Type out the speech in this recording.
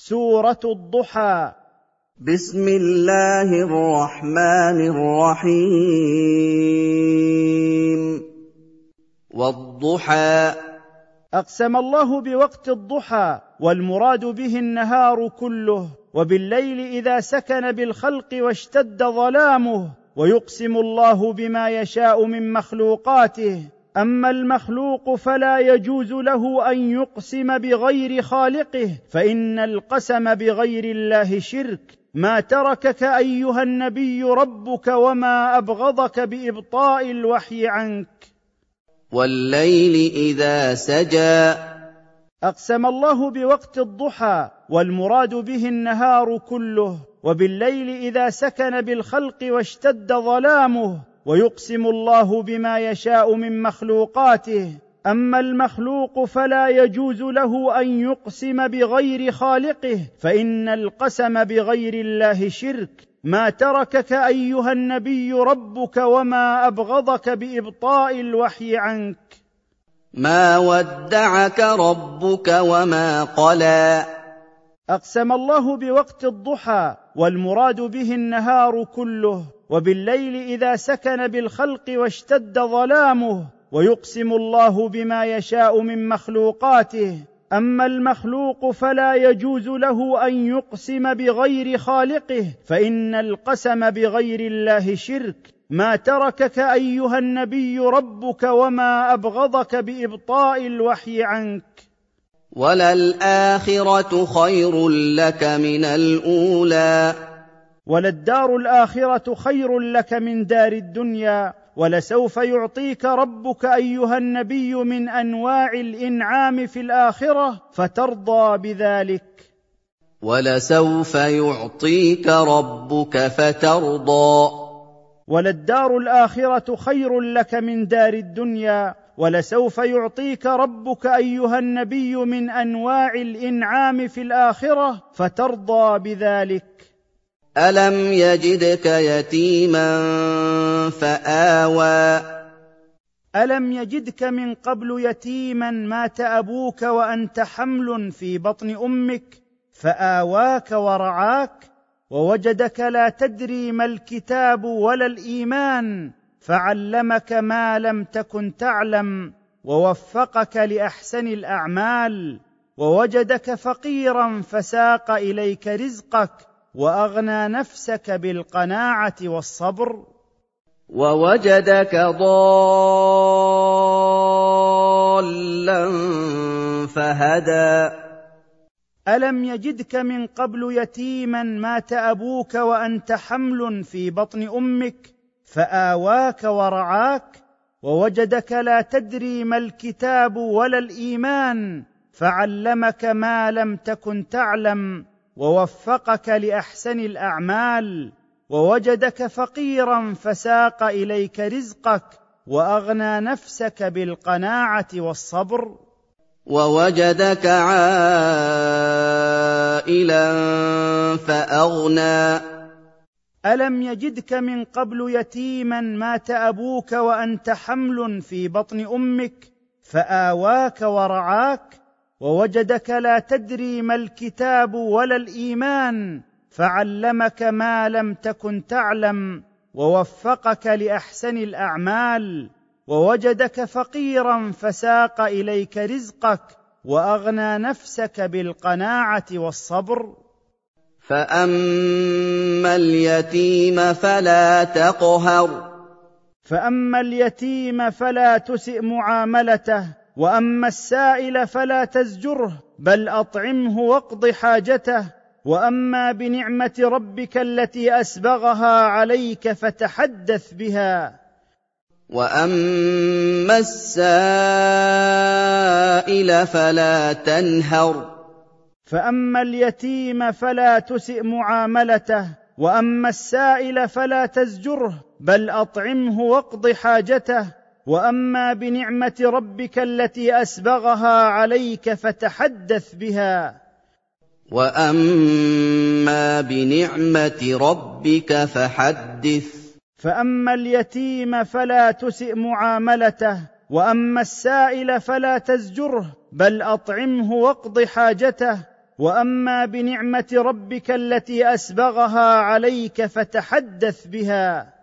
سورة الضحى. بسم الله الرحمن الرحيم. والضحى. أقسم الله بوقت الضحى والمراد به النهار كله وبالليل إذا سكن بالخلق واشتد ظلامه ويقسم الله بما يشاء من مخلوقاته. أما المخلوق فلا يجوز له أن يقسم بغير خالقه فإن القسم بغير الله شرك. ما تركك أيها النبي ربك وما أبغضك بإبطاء الوحي عنك. والليل إذا سجى. أقسم الله بوقت الضحى والمراد به النهار كله. وبالليل إذا سكن بالخلق واشتد ظلامه ويقسم الله بما يشاء من مخلوقاته. أما المخلوق فلا يجوز له أن يقسم بغير خالقه فإن القسم بغير الله شرك. ما تركك أيها النبي ربك وما أبغضك بإبطاء الوحي عنك. ما ودعك ربك وما قلى. أقسم الله بوقت الضحى والمراد به النهار كله. وبالليل إذا سكن بالخلق واشتد ظلامه ويقسم الله بما يشاء من مخلوقاته. أما المخلوق فلا يجوز له أن يقسم بغير خالقه فإن القسم بغير الله شرك. ما تركك أيها النبي ربك وما أبغضك بإبطاء الوحي عنك. وللآخرة خير لك من الأولى. وللدار الآخرة خير لك من دار الدنيا ولسوف يعطيك ربك أيها النبي من أنواع الإنعام في الآخرة فترضى بذلك. ولسوف يعطيك ربك فترضى. وللدار الآخرة خير لك من دار الدنيا ولسوف يعطيك ربك أيها النبي من أنواع الإنعام في الآخرة فترضى بذلك. الم يجدك يتيما فاوى الم يجدك من قبل يتيما مات أبوك وانت حمل في بطن أمك فاواك ورعاك ووجدك لا تدري ما الكتاب ولا الايمان فعلمك ما لم تكن تعلم ووفقك لاحسن الاعمال ووجدك فقيرا فساق اليك رزقك وأغنى نفسك بالقناعة والصبر. ووجدك ضالا فهدى. ألم يجدك من قبل يتيما مات أبوك وأنت حمل في بطن أمك فآواك ورعاك. ووجدك لا تدري ما الكتاب ولا الإيمان فعلمك ما لم تكن تعلم. ووفقك لأحسن الأعمال ووجدك فقيرا فساق إليك رزقك وأغنى نفسك بالقناعة والصبر. ووجدك عائلا فأغنى. ألم يجدك من قبل يتيما مات أبوك وأنت حمل في بطن أمك فآواك ورعاك ووجدك لا تدري ما الكتاب ولا الإيمان فعلمك ما لم تكن تعلم ووفقك لأحسن الأعمال ووجدك فقيرا فساق إليك رزقك وأغنى نفسك بالقناعة والصبر. فأما اليتيم فلا تقهر. فأما اليتيم فلا تسئ معاملته وأما السائل فلا تزجره بل أطعمه واقض حاجته. وأما بنعمة ربك التي أسبغها عليك فتحدث بها. وأما السائل فلا تنهر. فأما اليتيم فلا تسئ معاملته. وأما السائل فلا تزجره بل أطعمه واقض حاجته. واما بنعمه ربك التي اسبغها عليك فتحدث بها. واما بنعمه ربك فحدث. فاما اليتيم فلا تسئ معاملته واما السائل فلا تزجره بل اطعمه واقض حاجته. واما بنعمه ربك التي اسبغها عليك فتحدث بها.